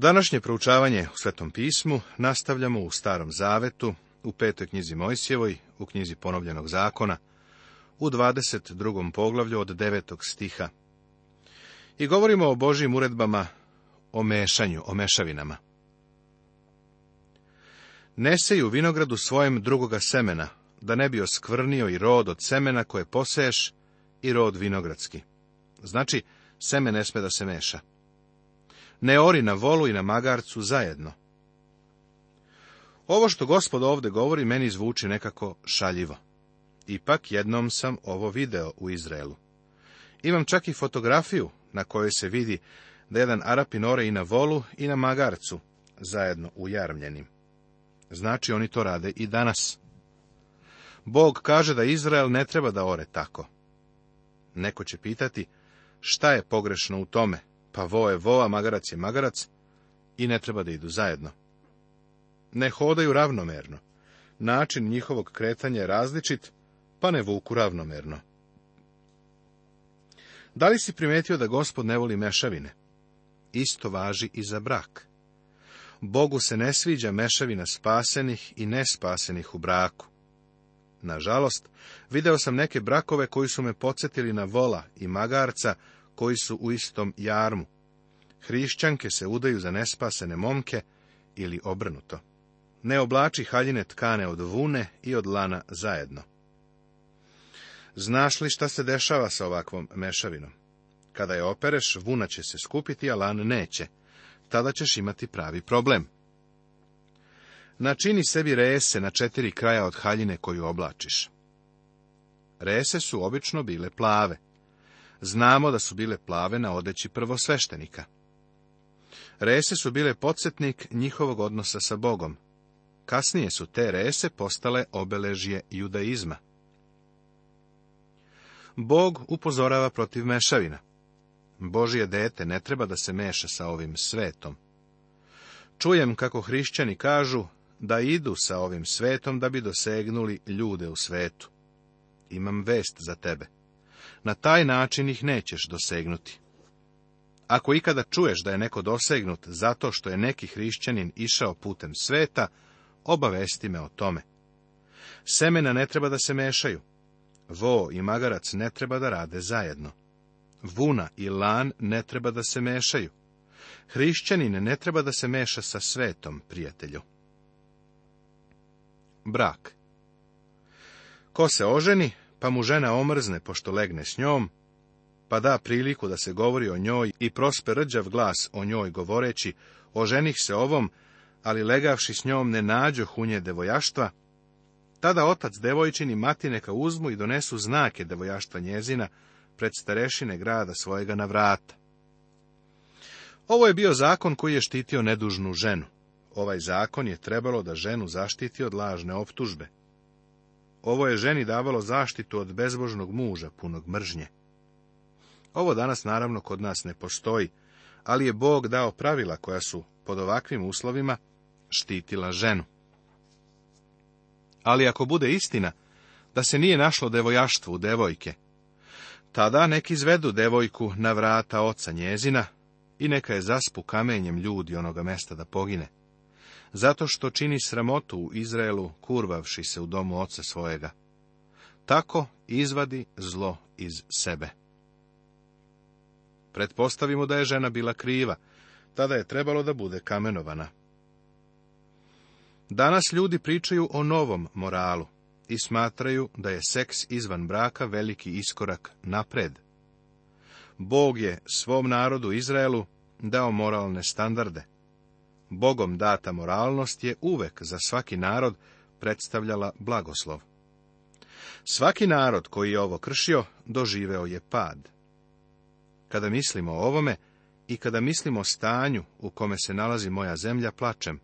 Današnje proučavanje u Svetom pismu nastavljamo u Starom Zavetu, u petoj knjizi Mojsjevoj, u knjizi Ponovljenog zakona, u 22. poglavlju od 9. stiha. I govorimo o Božim uredbama, o mešanju, o mešavinama. Ne u vinogradu svojem drugoga semena, da ne bi oskvrnio i rod od semena koje poseješ i rod vinogradski. Znači, seme ne sme da se meša ne ori na volu i na magarcu zajedno. Ovo što gospod ovde govori meni zvuči nekako šaljivo. Ipak jednom sam ovo video u Izraelu. Imam čak i fotografiju na kojoj se vidi da jedan Arapin ore i na volu i na magarcu, zajedno Jarmljenim. Znači oni to rade i danas. Bog kaže da Izrael ne treba da ore tako. Neko će pitati, šta je pogrešno u tome? pa vo je voa, magarac je magarac i ne treba da idu zajedno. Ne hodaju ravnomerno. Način njihovog kretanja je različit, pa ne vuku ravnomerno. Da li si primetio da gospod ne voli mešavine? Isto važi i za brak. Bogu se ne sviđa mešavina spasenih i nespasenih u braku. Nažalost, video sam neke brakove koji su me podsjetili na vola i magarca, koji su u istom jarmu. Hrišćanke se udaju za nespasene momke ili obrnuto. Ne oblači haljine tkane od vune i od lana zajedno. Znaš li šta se dešava sa ovakvom mešavinom? Kada je opereš, vuna će se skupiti, a lan neće. Tada ćeš imati pravi problem. Načini sebi rese na četiri kraja od haljine koju oblačiš. Rese su obično bile plave. Znamo da su bile plave na odeći prvosveštenika. Rese su bile podsjetnik njihovog odnosa sa Bogom. Kasnije su te rese postale obeležje judaizma. Bog upozorava protiv mešavina. Božije dete ne treba da se meša sa ovim svetom. Čujem kako hrišćani kažu da idu sa ovim svetom da bi dosegnuli ljude u svetu. Imam vest za tebe na taj način ih nećeš dosegnuti. Ako ikada čuješ da je neko dosegnut zato što je neki hrišćanin išao putem sveta, obavesti me o tome. Semena ne treba da se mešaju. Vo i magarac ne treba da rade zajedno. Vuna i lan ne treba da se mešaju. Hrišćanin ne treba da se meša sa svetom, prijatelju. Brak Ko se oženi, pa mu žena omrzne pošto legne s njom, pa da priliku da se govori o njoj i prospe rđav glas o njoj govoreći, oženih se ovom, ali legavši s njom ne nađo hunje devojaštva, tada otac devojčini mati neka uzmu i donesu znake devojaštva njezina pred starešine grada svojega na vrata. Ovo je bio zakon koji je štitio nedužnu ženu. Ovaj zakon je trebalo da ženu zaštiti od lažne optužbe. Ovo je ženi davalo zaštitu od bezbožnog muža, punog mržnje. Ovo danas naravno kod nas ne postoji, ali je Bog dao pravila koja su pod ovakvim uslovima štitila ženu. Ali ako bude istina da se nije našlo devojaštvo u devojke, tada neki izvedu devojku na vrata oca njezina i neka je zaspu kamenjem ljudi onoga mesta da pogine zato što čini sramotu u Izraelu, kurvavši se u domu oca svojega. Tako izvadi zlo iz sebe. Pretpostavimo da je žena bila kriva, tada je trebalo da bude kamenovana. Danas ljudi pričaju o novom moralu i smatraju da je seks izvan braka veliki iskorak napred. Bog je svom narodu Izraelu dao moralne standarde. Bogom data moralnost je uvek za svaki narod predstavljala blagoslov. Svaki narod koji je ovo kršio, doživeo je pad. Kada mislimo o ovome i kada mislimo o stanju u kome se nalazi moja zemlja, plačem.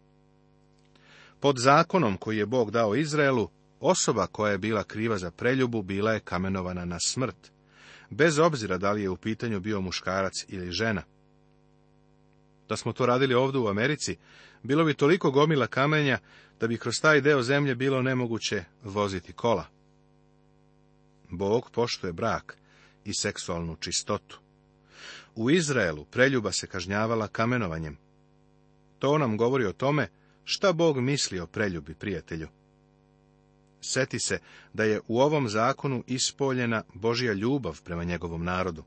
Pod zakonom koji je Bog dao Izraelu, osoba koja je bila kriva za preljubu bila je kamenovana na smrt, bez obzira da li je u pitanju bio muškarac ili žena. Da smo to radili ovdje u Americi, bilo bi toliko gomila kamenja da bi kroz taj deo zemlje bilo nemoguće voziti kola. Bog poštuje brak i seksualnu čistotu. U Izraelu preljuba se kažnjavala kamenovanjem. To nam govori o tome šta Bog misli o preljubi prijatelju. Seti se da je u ovom zakonu ispoljena Božja ljubav prema njegovom narodu.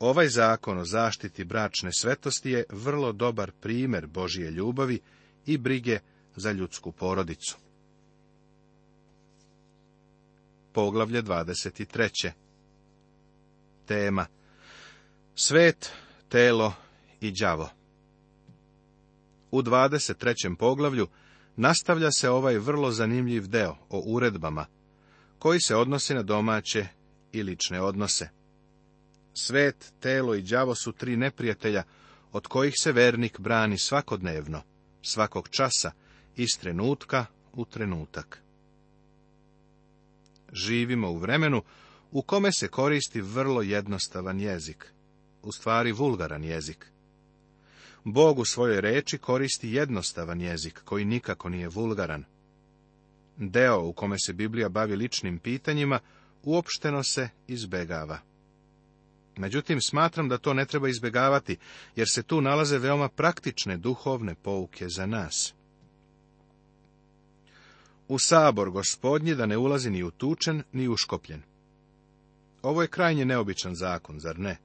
Ovaj zakon o zaštiti bračne svetosti je vrlo dobar primjer Božije ljubavi i brige za ljudsku porodicu. Poglavlje 23. Tema Svet, telo i đavo. U 23. poglavlju nastavlja se ovaj vrlo zanimljiv deo o uredbama, koji se odnosi na domaće i lične odnose. Svet, telo i đavo su tri neprijatelja, od kojih se vernik brani svakodnevno, svakog časa, iz trenutka u trenutak. Živimo u vremenu u kome se koristi vrlo jednostavan jezik, u stvari vulgaran jezik. Bog u svojoj reči koristi jednostavan jezik, koji nikako nije vulgaran. Deo u kome se Biblija bavi ličnim pitanjima, uopšteno se izbegava. Međutim, smatram da to ne treba izbjegavati, jer se tu nalaze veoma praktične duhovne pouke za nas. U sabor gospodnji da ne ulazi ni utučen, ni uškopljen. Ovo je krajnje neobičan zakon, zar ne?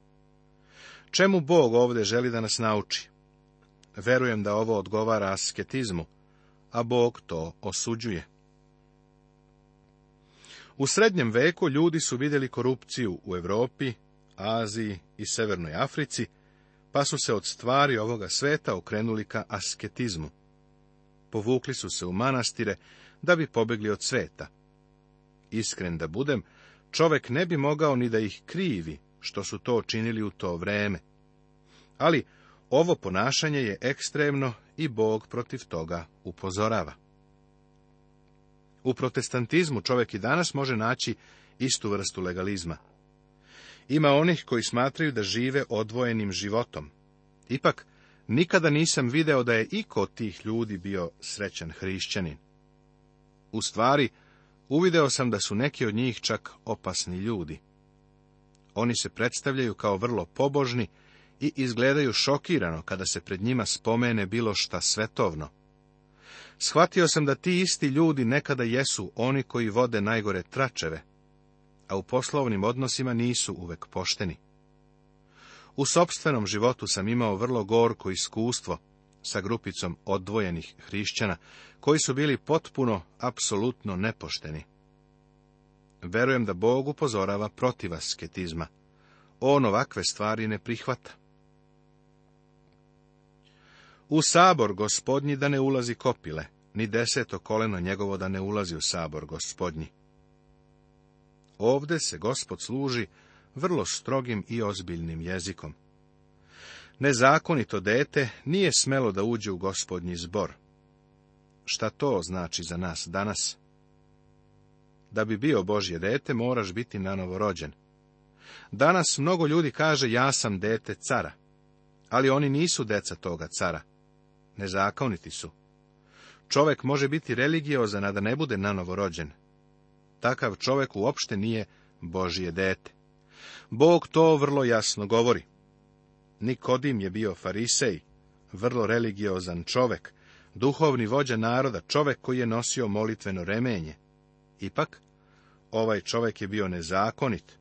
Čemu Bog ovdje želi da nas nauči? Verujem da ovo odgovara asketizmu, a Bog to osuđuje. U srednjem veku ljudi su vidjeli korupciju u Europi Aziji i Severnoj Africi, pa su se od stvari ovoga sveta okrenuli ka asketizmu. Povukli su se u manastire da bi pobjegli od sveta. Iskren da budem, čovek ne bi mogao ni da ih krivi što su to činili u to vreme. Ali ovo ponašanje je ekstremno i Bog protiv toga upozorava. U protestantizmu čovjek i danas može naći istu vrstu legalizma. Ima onih koji smatraju da žive odvojenim životom. Ipak, nikada nisam video da je iko od tih ljudi bio srećan hrišćanin. U stvari, uvideo sam da su neki od njih čak opasni ljudi. Oni se predstavljaju kao vrlo pobožni i izgledaju šokirano kada se pred njima spomene bilo šta svetovno. Shvatio sam da ti isti ljudi nekada jesu oni koji vode najgore tračeve, a u poslovnim odnosima nisu uvek pošteni. U sobstvenom životu sam imao vrlo gorko iskustvo sa grupicom odvojenih hrišćana, koji su bili potpuno, apsolutno nepošteni. Verujem da Bog upozorava protiv asketizma. On ovakve stvari ne prihvata. U sabor gospodnji da ne ulazi kopile, ni deseto koleno njegovo da ne ulazi u sabor gospodnji. Ovde se gospod služi vrlo strogim i ozbiljnim jezikom. Nezakonito dete nije smelo da uđe u gospodnji zbor. Šta to znači za nas danas? Da bi bio Božje dete, moraš biti nanovo rođen. Danas mnogo ljudi kaže, ja sam dete cara. Ali oni nisu deca toga cara. Nezakoniti su. Čovek može biti religiozan, a da ne bude nanovo rođen takav čovjek uopšte nije Božije dete. Bog to vrlo jasno govori. Nikodim je bio farisej, vrlo religiozan čovjek, duhovni vođa naroda, čovjek koji je nosio molitveno remenje. Ipak, ovaj čovjek je bio nezakonit,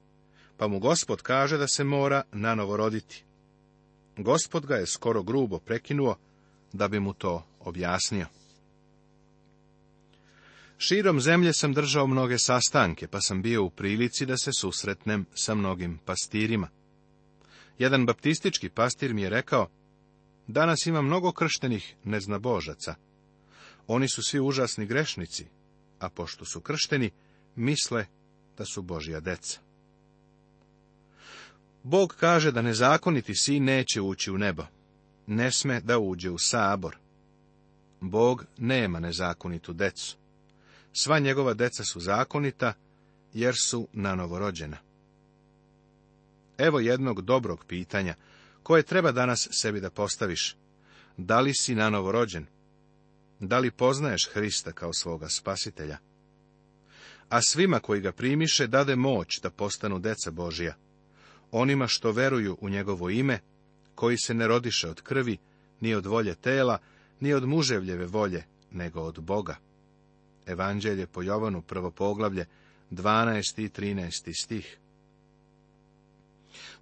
pa mu gospod kaže da se mora nanovo roditi. Gospod ga je skoro grubo prekinuo da bi mu to objasnio. Širom zemlje sam držao mnoge sastanke, pa sam bio u prilici da se susretnem sa mnogim pastirima. Jedan baptistički pastir mi je rekao, danas ima mnogo krštenih neznabožaca. Oni su svi užasni grešnici, a pošto su kršteni, misle da su Božja deca. Bog kaže da nezakoniti si neće ući u nebo. Ne sme da uđe u sabor. Bog nema nezakonitu decu. Sva njegova deca su zakonita, jer su na novorođena. Evo jednog dobrog pitanja, koje treba danas sebi da postaviš. Da li si na Da li poznaješ Hrista kao svoga spasitelja? A svima koji ga primiše dade moć da postanu deca Božija, onima što veruju u njegovo ime, koji se ne rodiše od krvi, ni od volje tela, ni od muževljeve volje, nego od Boga. Evanđelje po Jovanu, prvo poglavlje, 12. i 13. stih.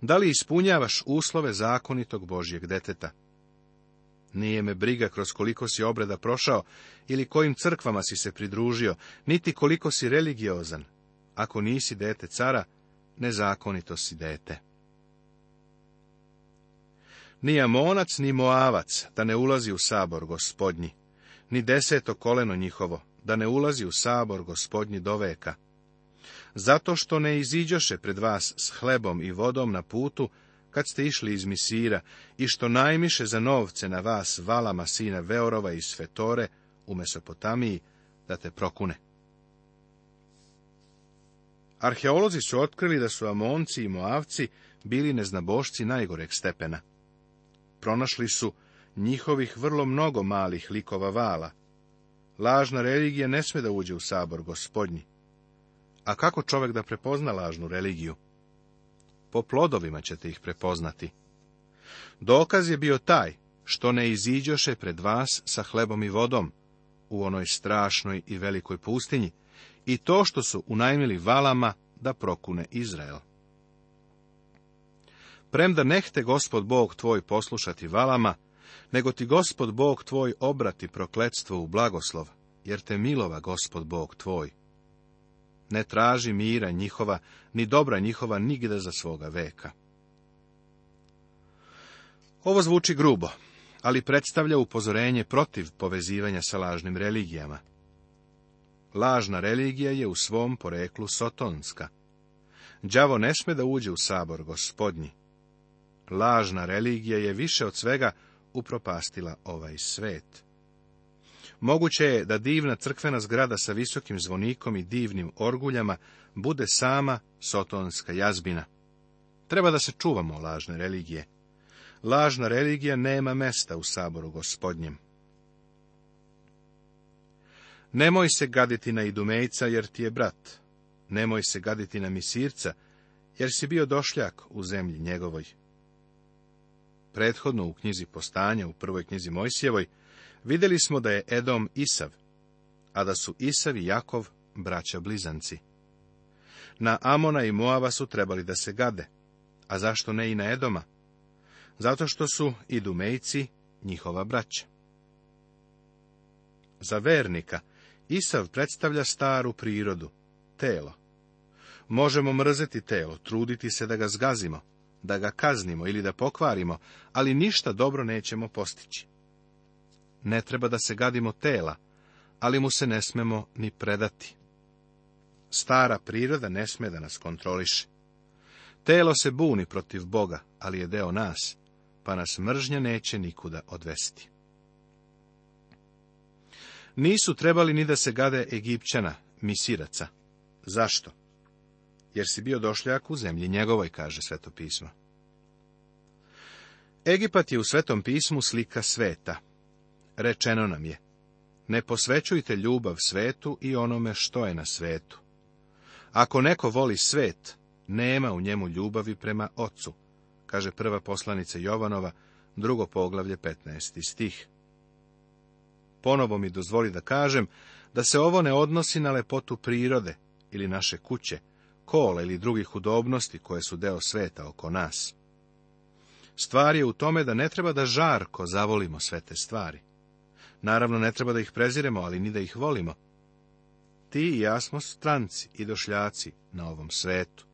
Da li ispunjavaš uslove zakonitog Božjeg deteta? Nije me briga kroz koliko si obreda prošao ili kojim crkvama si se pridružio, niti koliko si religiozan. Ako nisi dete cara, nezakonito si dete. Ni Amonac, ni Moavac, da ne ulazi u sabor gospodnji, ni deseto koleno njihovo, da ne ulazi u sabor gospodnji do veka. Zato što ne iziđoše pred vas s hlebom i vodom na putu, kad ste išli iz Misira, i što najmiše za novce na vas valama sina Veorova iz Svetore u Mesopotamiji, da te prokune. Arheolozi su otkrili da su Amonci i Moavci bili neznabošci najgoreg stepena. Pronašli su njihovih vrlo mnogo malih likova vala, Lažna religija ne sme da uđe u sabor gospodnji. A kako čovek da prepozna lažnu religiju? Po plodovima ćete ih prepoznati. Dokaz je bio taj, što ne iziđoše pred vas sa hlebom i vodom, u onoj strašnoj i velikoj pustinji, i to što su unajmili valama da prokune Izrael. Premda nehte gospod Bog tvoj poslušati valama, nego ti gospod Bog tvoj obrati prokletstvo u blagoslov, jer te milova gospod Bog tvoj. Ne traži mira njihova, ni dobra njihova nigde za svoga veka. Ovo zvuči grubo, ali predstavlja upozorenje protiv povezivanja sa lažnim religijama. Lažna religija je u svom poreklu sotonska. Đavo ne sme da uđe u sabor gospodnji. Lažna religija je više od svega upropastila ovaj svet. Moguće je da divna crkvena zgrada sa visokim zvonikom i divnim orguljama bude sama sotonska jazbina. Treba da se čuvamo lažne religije. Lažna religija nema mesta u saboru gospodnjem. Nemoj se gaditi na idumejca, jer ti je brat. Nemoj se gaditi na misirca, jer si bio došljak u zemlji njegovoj prethodno u knjizi postanja, u prvoj knjizi Mojsijevoj, vidjeli smo da je Edom Isav, a da su Isav i Jakov braća blizanci. Na Amona i Moava su trebali da se gade, a zašto ne i na Edoma? Zato što su i Dumejci njihova braća. Za vernika Isav predstavlja staru prirodu, telo. Možemo mrzeti telo, truditi se da ga zgazimo, da ga kaznimo ili da pokvarimo, ali ništa dobro nećemo postići. Ne treba da se gadimo tela, ali mu se ne smemo ni predati. Stara priroda ne sme da nas kontroliše. Telo se buni protiv Boga, ali je deo nas, pa nas mržnja neće nikuda odvesti. Nisu trebali ni da se gade Egipćana, misiraca. Zašto? jer si bio došljak u zemlji njegovoj, kaže sveto pismo. Egipat je u svetom pismu slika sveta. Rečeno nam je, ne posvećujte ljubav svetu i onome što je na svetu. Ako neko voli svet, nema u njemu ljubavi prema ocu, kaže prva poslanica Jovanova, drugo poglavlje 15. stih. Ponovo mi dozvoli da kažem da se ovo ne odnosi na lepotu prirode ili naše kuće, kola ili drugih udobnosti koje su deo sveta oko nas. Stvar je u tome da ne treba da žarko zavolimo sve te stvari. Naravno, ne treba da ih preziremo, ali ni da ih volimo. Ti i ja smo stranci i došljaci na ovom svetu.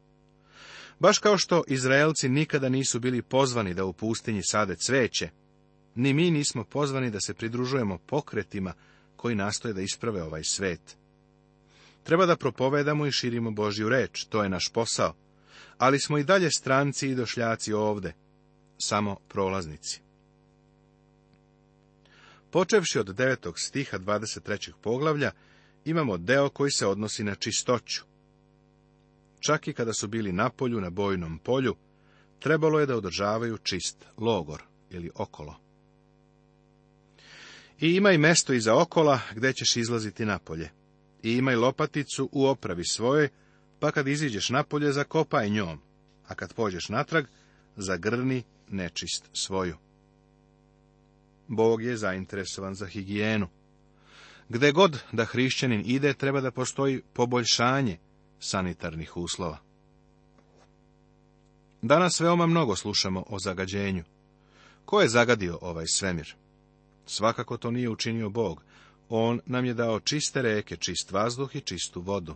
Baš kao što Izraelci nikada nisu bili pozvani da u pustinji sade cveće, ni mi nismo pozvani da se pridružujemo pokretima koji nastoje da isprave ovaj svet. Treba da propovedamo i širimo Božju reč, to je naš posao. Ali smo i dalje stranci i došljaci ovde, samo prolaznici. Počevši od 9. stiha 23. poglavlja, imamo deo koji se odnosi na čistoću. Čak i kada su bili na polju, na bojnom polju, trebalo je da održavaju čist logor ili okolo. I ima i mesto iza okola gdje ćeš izlaziti napolje i imaj lopaticu u opravi svoje, pa kad iziđeš napolje, zakopaj njom, a kad pođeš natrag, zagrni nečist svoju. Bog je zainteresovan za higijenu. Gde god da hrišćanin ide, treba da postoji poboljšanje sanitarnih uslova. Danas veoma mnogo slušamo o zagađenju. Ko je zagadio ovaj svemir? Svakako to nije učinio Bog. On nam je dao čiste reke, čist vazduh i čistu vodu.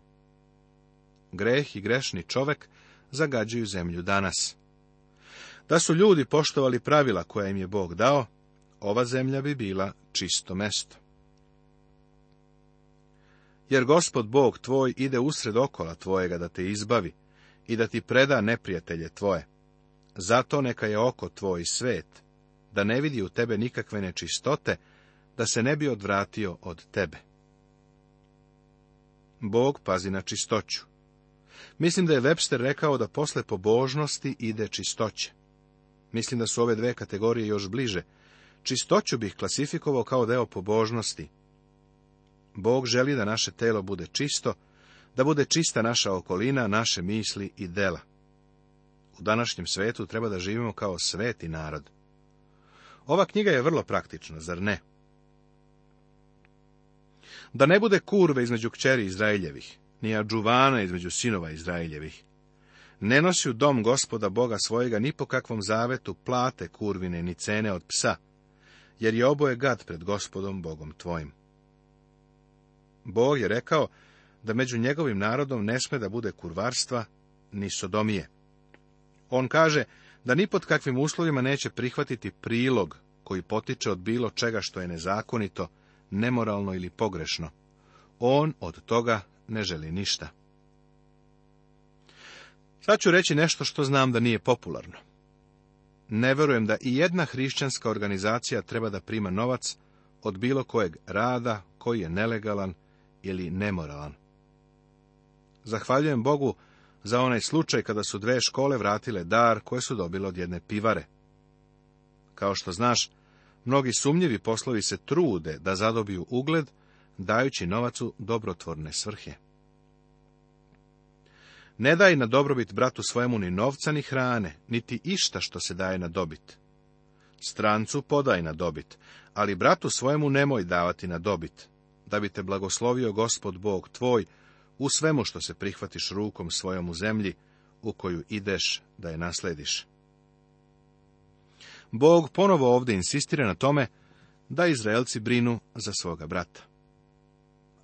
Greh i grešni čovek zagađaju zemlju danas. Da su ljudi poštovali pravila koja im je Bog dao, ova zemlja bi bila čisto mesto. Jer gospod Bog tvoj ide usred okola tvojega da te izbavi i da ti preda neprijatelje tvoje. Zato neka je oko tvoj svet, da ne vidi u tebe nikakve nečistote, da se ne bi odvratio od tebe. Bog pazi na čistoću. Mislim da je Webster rekao da posle pobožnosti ide čistoće. Mislim da su ove dve kategorije još bliže. Čistoću bih klasifikovao kao deo pobožnosti. Bog želi da naše telo bude čisto, da bude čista naša okolina, naše misli i dela. U današnjem svetu treba da živimo kao sveti narod. Ova knjiga je vrlo praktična, zar ne? da ne bude kurve između kćeri Izraeljevih, ni ađuvana između sinova Izraeljevih. Ne nosi u dom gospoda Boga svojega ni po kakvom zavetu plate kurvine ni cene od psa, jer je oboje gad pred gospodom Bogom tvojim. Bog je rekao da među njegovim narodom ne sme da bude kurvarstva ni sodomije. On kaže da ni pod kakvim uslovima neće prihvatiti prilog koji potiče od bilo čega što je nezakonito, nemoralno ili pogrešno. On od toga ne želi ništa. Sad ću reći nešto što znam da nije popularno. Ne verujem da i jedna hrišćanska organizacija treba da prima novac od bilo kojeg rada koji je nelegalan ili nemoralan. Zahvaljujem Bogu za onaj slučaj kada su dve škole vratile dar koje su dobile od jedne pivare. Kao što znaš, Mnogi sumnjivi poslovi se trude da zadobiju ugled, dajući novacu dobrotvorne svrhe. Ne daj na dobrobit bratu svojemu ni novca ni hrane, niti išta što se daje na dobit. Strancu podaj na dobit, ali bratu svojemu nemoj davati na dobit, da bi te blagoslovio gospod Bog tvoj u svemu što se prihvatiš rukom svojom u zemlji, u koju ideš da je naslediš. Bog ponovo ovdje insistira na tome da Izraelci brinu za svoga brata.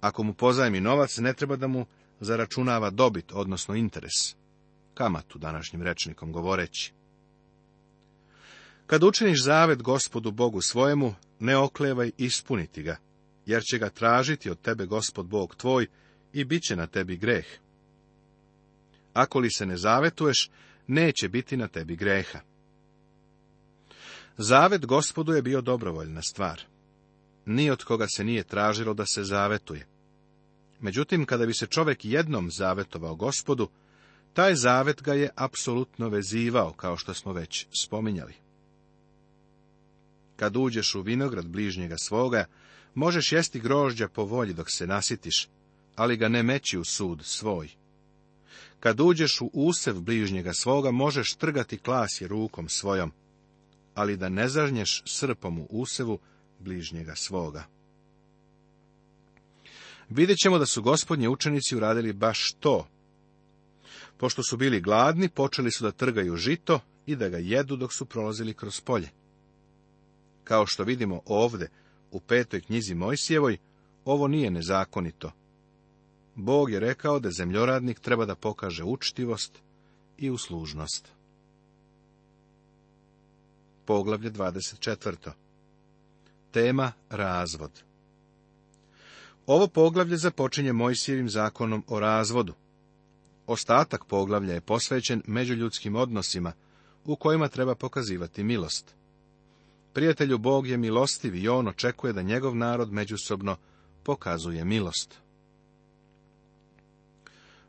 Ako mu pozajmi novac, ne treba da mu zaračunava dobit, odnosno interes. Kamatu današnjim rečnikom govoreći. Kad učiniš zavet gospodu Bogu svojemu, ne oklevaj ispuniti ga, jer će ga tražiti od tebe gospod Bog tvoj i bit će na tebi greh. Ako li se ne zavetuješ, neće biti na tebi greha. Zavet gospodu je bio dobrovoljna stvar. Ni od koga se nije tražilo da se zavetuje. Međutim, kada bi se čovjek jednom zavetovao gospodu, taj zavet ga je apsolutno vezivao, kao što smo već spominjali. Kad uđeš u vinograd bližnjega svoga, možeš jesti grožđa po volji dok se nasitiš, ali ga ne meći u sud svoj. Kad uđeš u usev bližnjega svoga, možeš trgati klas rukom svojom, ali da ne zažnješ srpom u usevu bližnjega svoga. Vidjet ćemo da su gospodnje učenici uradili baš to. Pošto su bili gladni, počeli su da trgaju žito i da ga jedu dok su prolazili kroz polje. Kao što vidimo ovde, u petoj knjizi Mojsijevoj, ovo nije nezakonito. Bog je rekao da zemljoradnik treba da pokaže učtivost i uslužnost. Poglavlje 24. Tema razvod. Ovo poglavlje započinje Mojsijevim zakonom o razvodu. Ostatak poglavlja je posvećen međuljudskim odnosima u kojima treba pokazivati milost. Prijatelju Bog je milostiv i on očekuje da njegov narod međusobno pokazuje milost.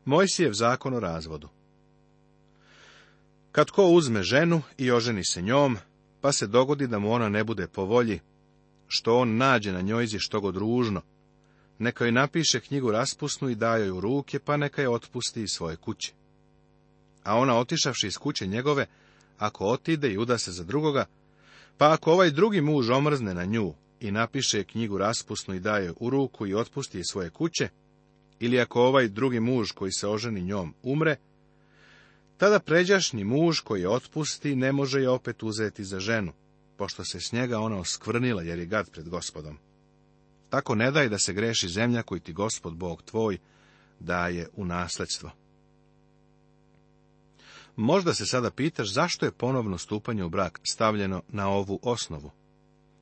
Mojsijev zakon o razvodu Kad ko uzme ženu i oženi se njom, pa se dogodi da mu ona ne bude po volji, što on nađe na njoj izi što god ružno. Neka joj napiše knjigu raspusnu i daje joj u ruke, pa neka je otpusti iz svoje kuće. A ona otišavši iz kuće njegove, ako otide i uda se za drugoga, pa ako ovaj drugi muž omrzne na nju i napiše knjigu raspusnu i daje u ruku i otpusti iz svoje kuće, ili ako ovaj drugi muž koji se oženi njom umre, tada pređašnji muž koji je otpusti ne može je opet uzeti za ženu, pošto se s njega ona oskvrnila jer je gad pred gospodom. Tako ne daj da se greši zemlja koju ti gospod Bog tvoj daje u nasledstvo. Možda se sada pitaš zašto je ponovno stupanje u brak stavljeno na ovu osnovu.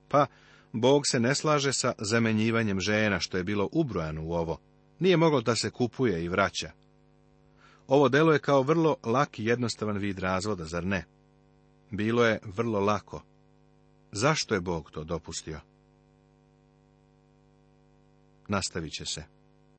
Pa, Bog se ne slaže sa zamenjivanjem žena, što je bilo ubrojano u ovo. Nije moglo da se kupuje i vraća, ovo delo je kao vrlo laki i jednostavan vid razvoda, zar ne? Bilo je vrlo lako. Zašto je Bog to dopustio? Nastavit će se.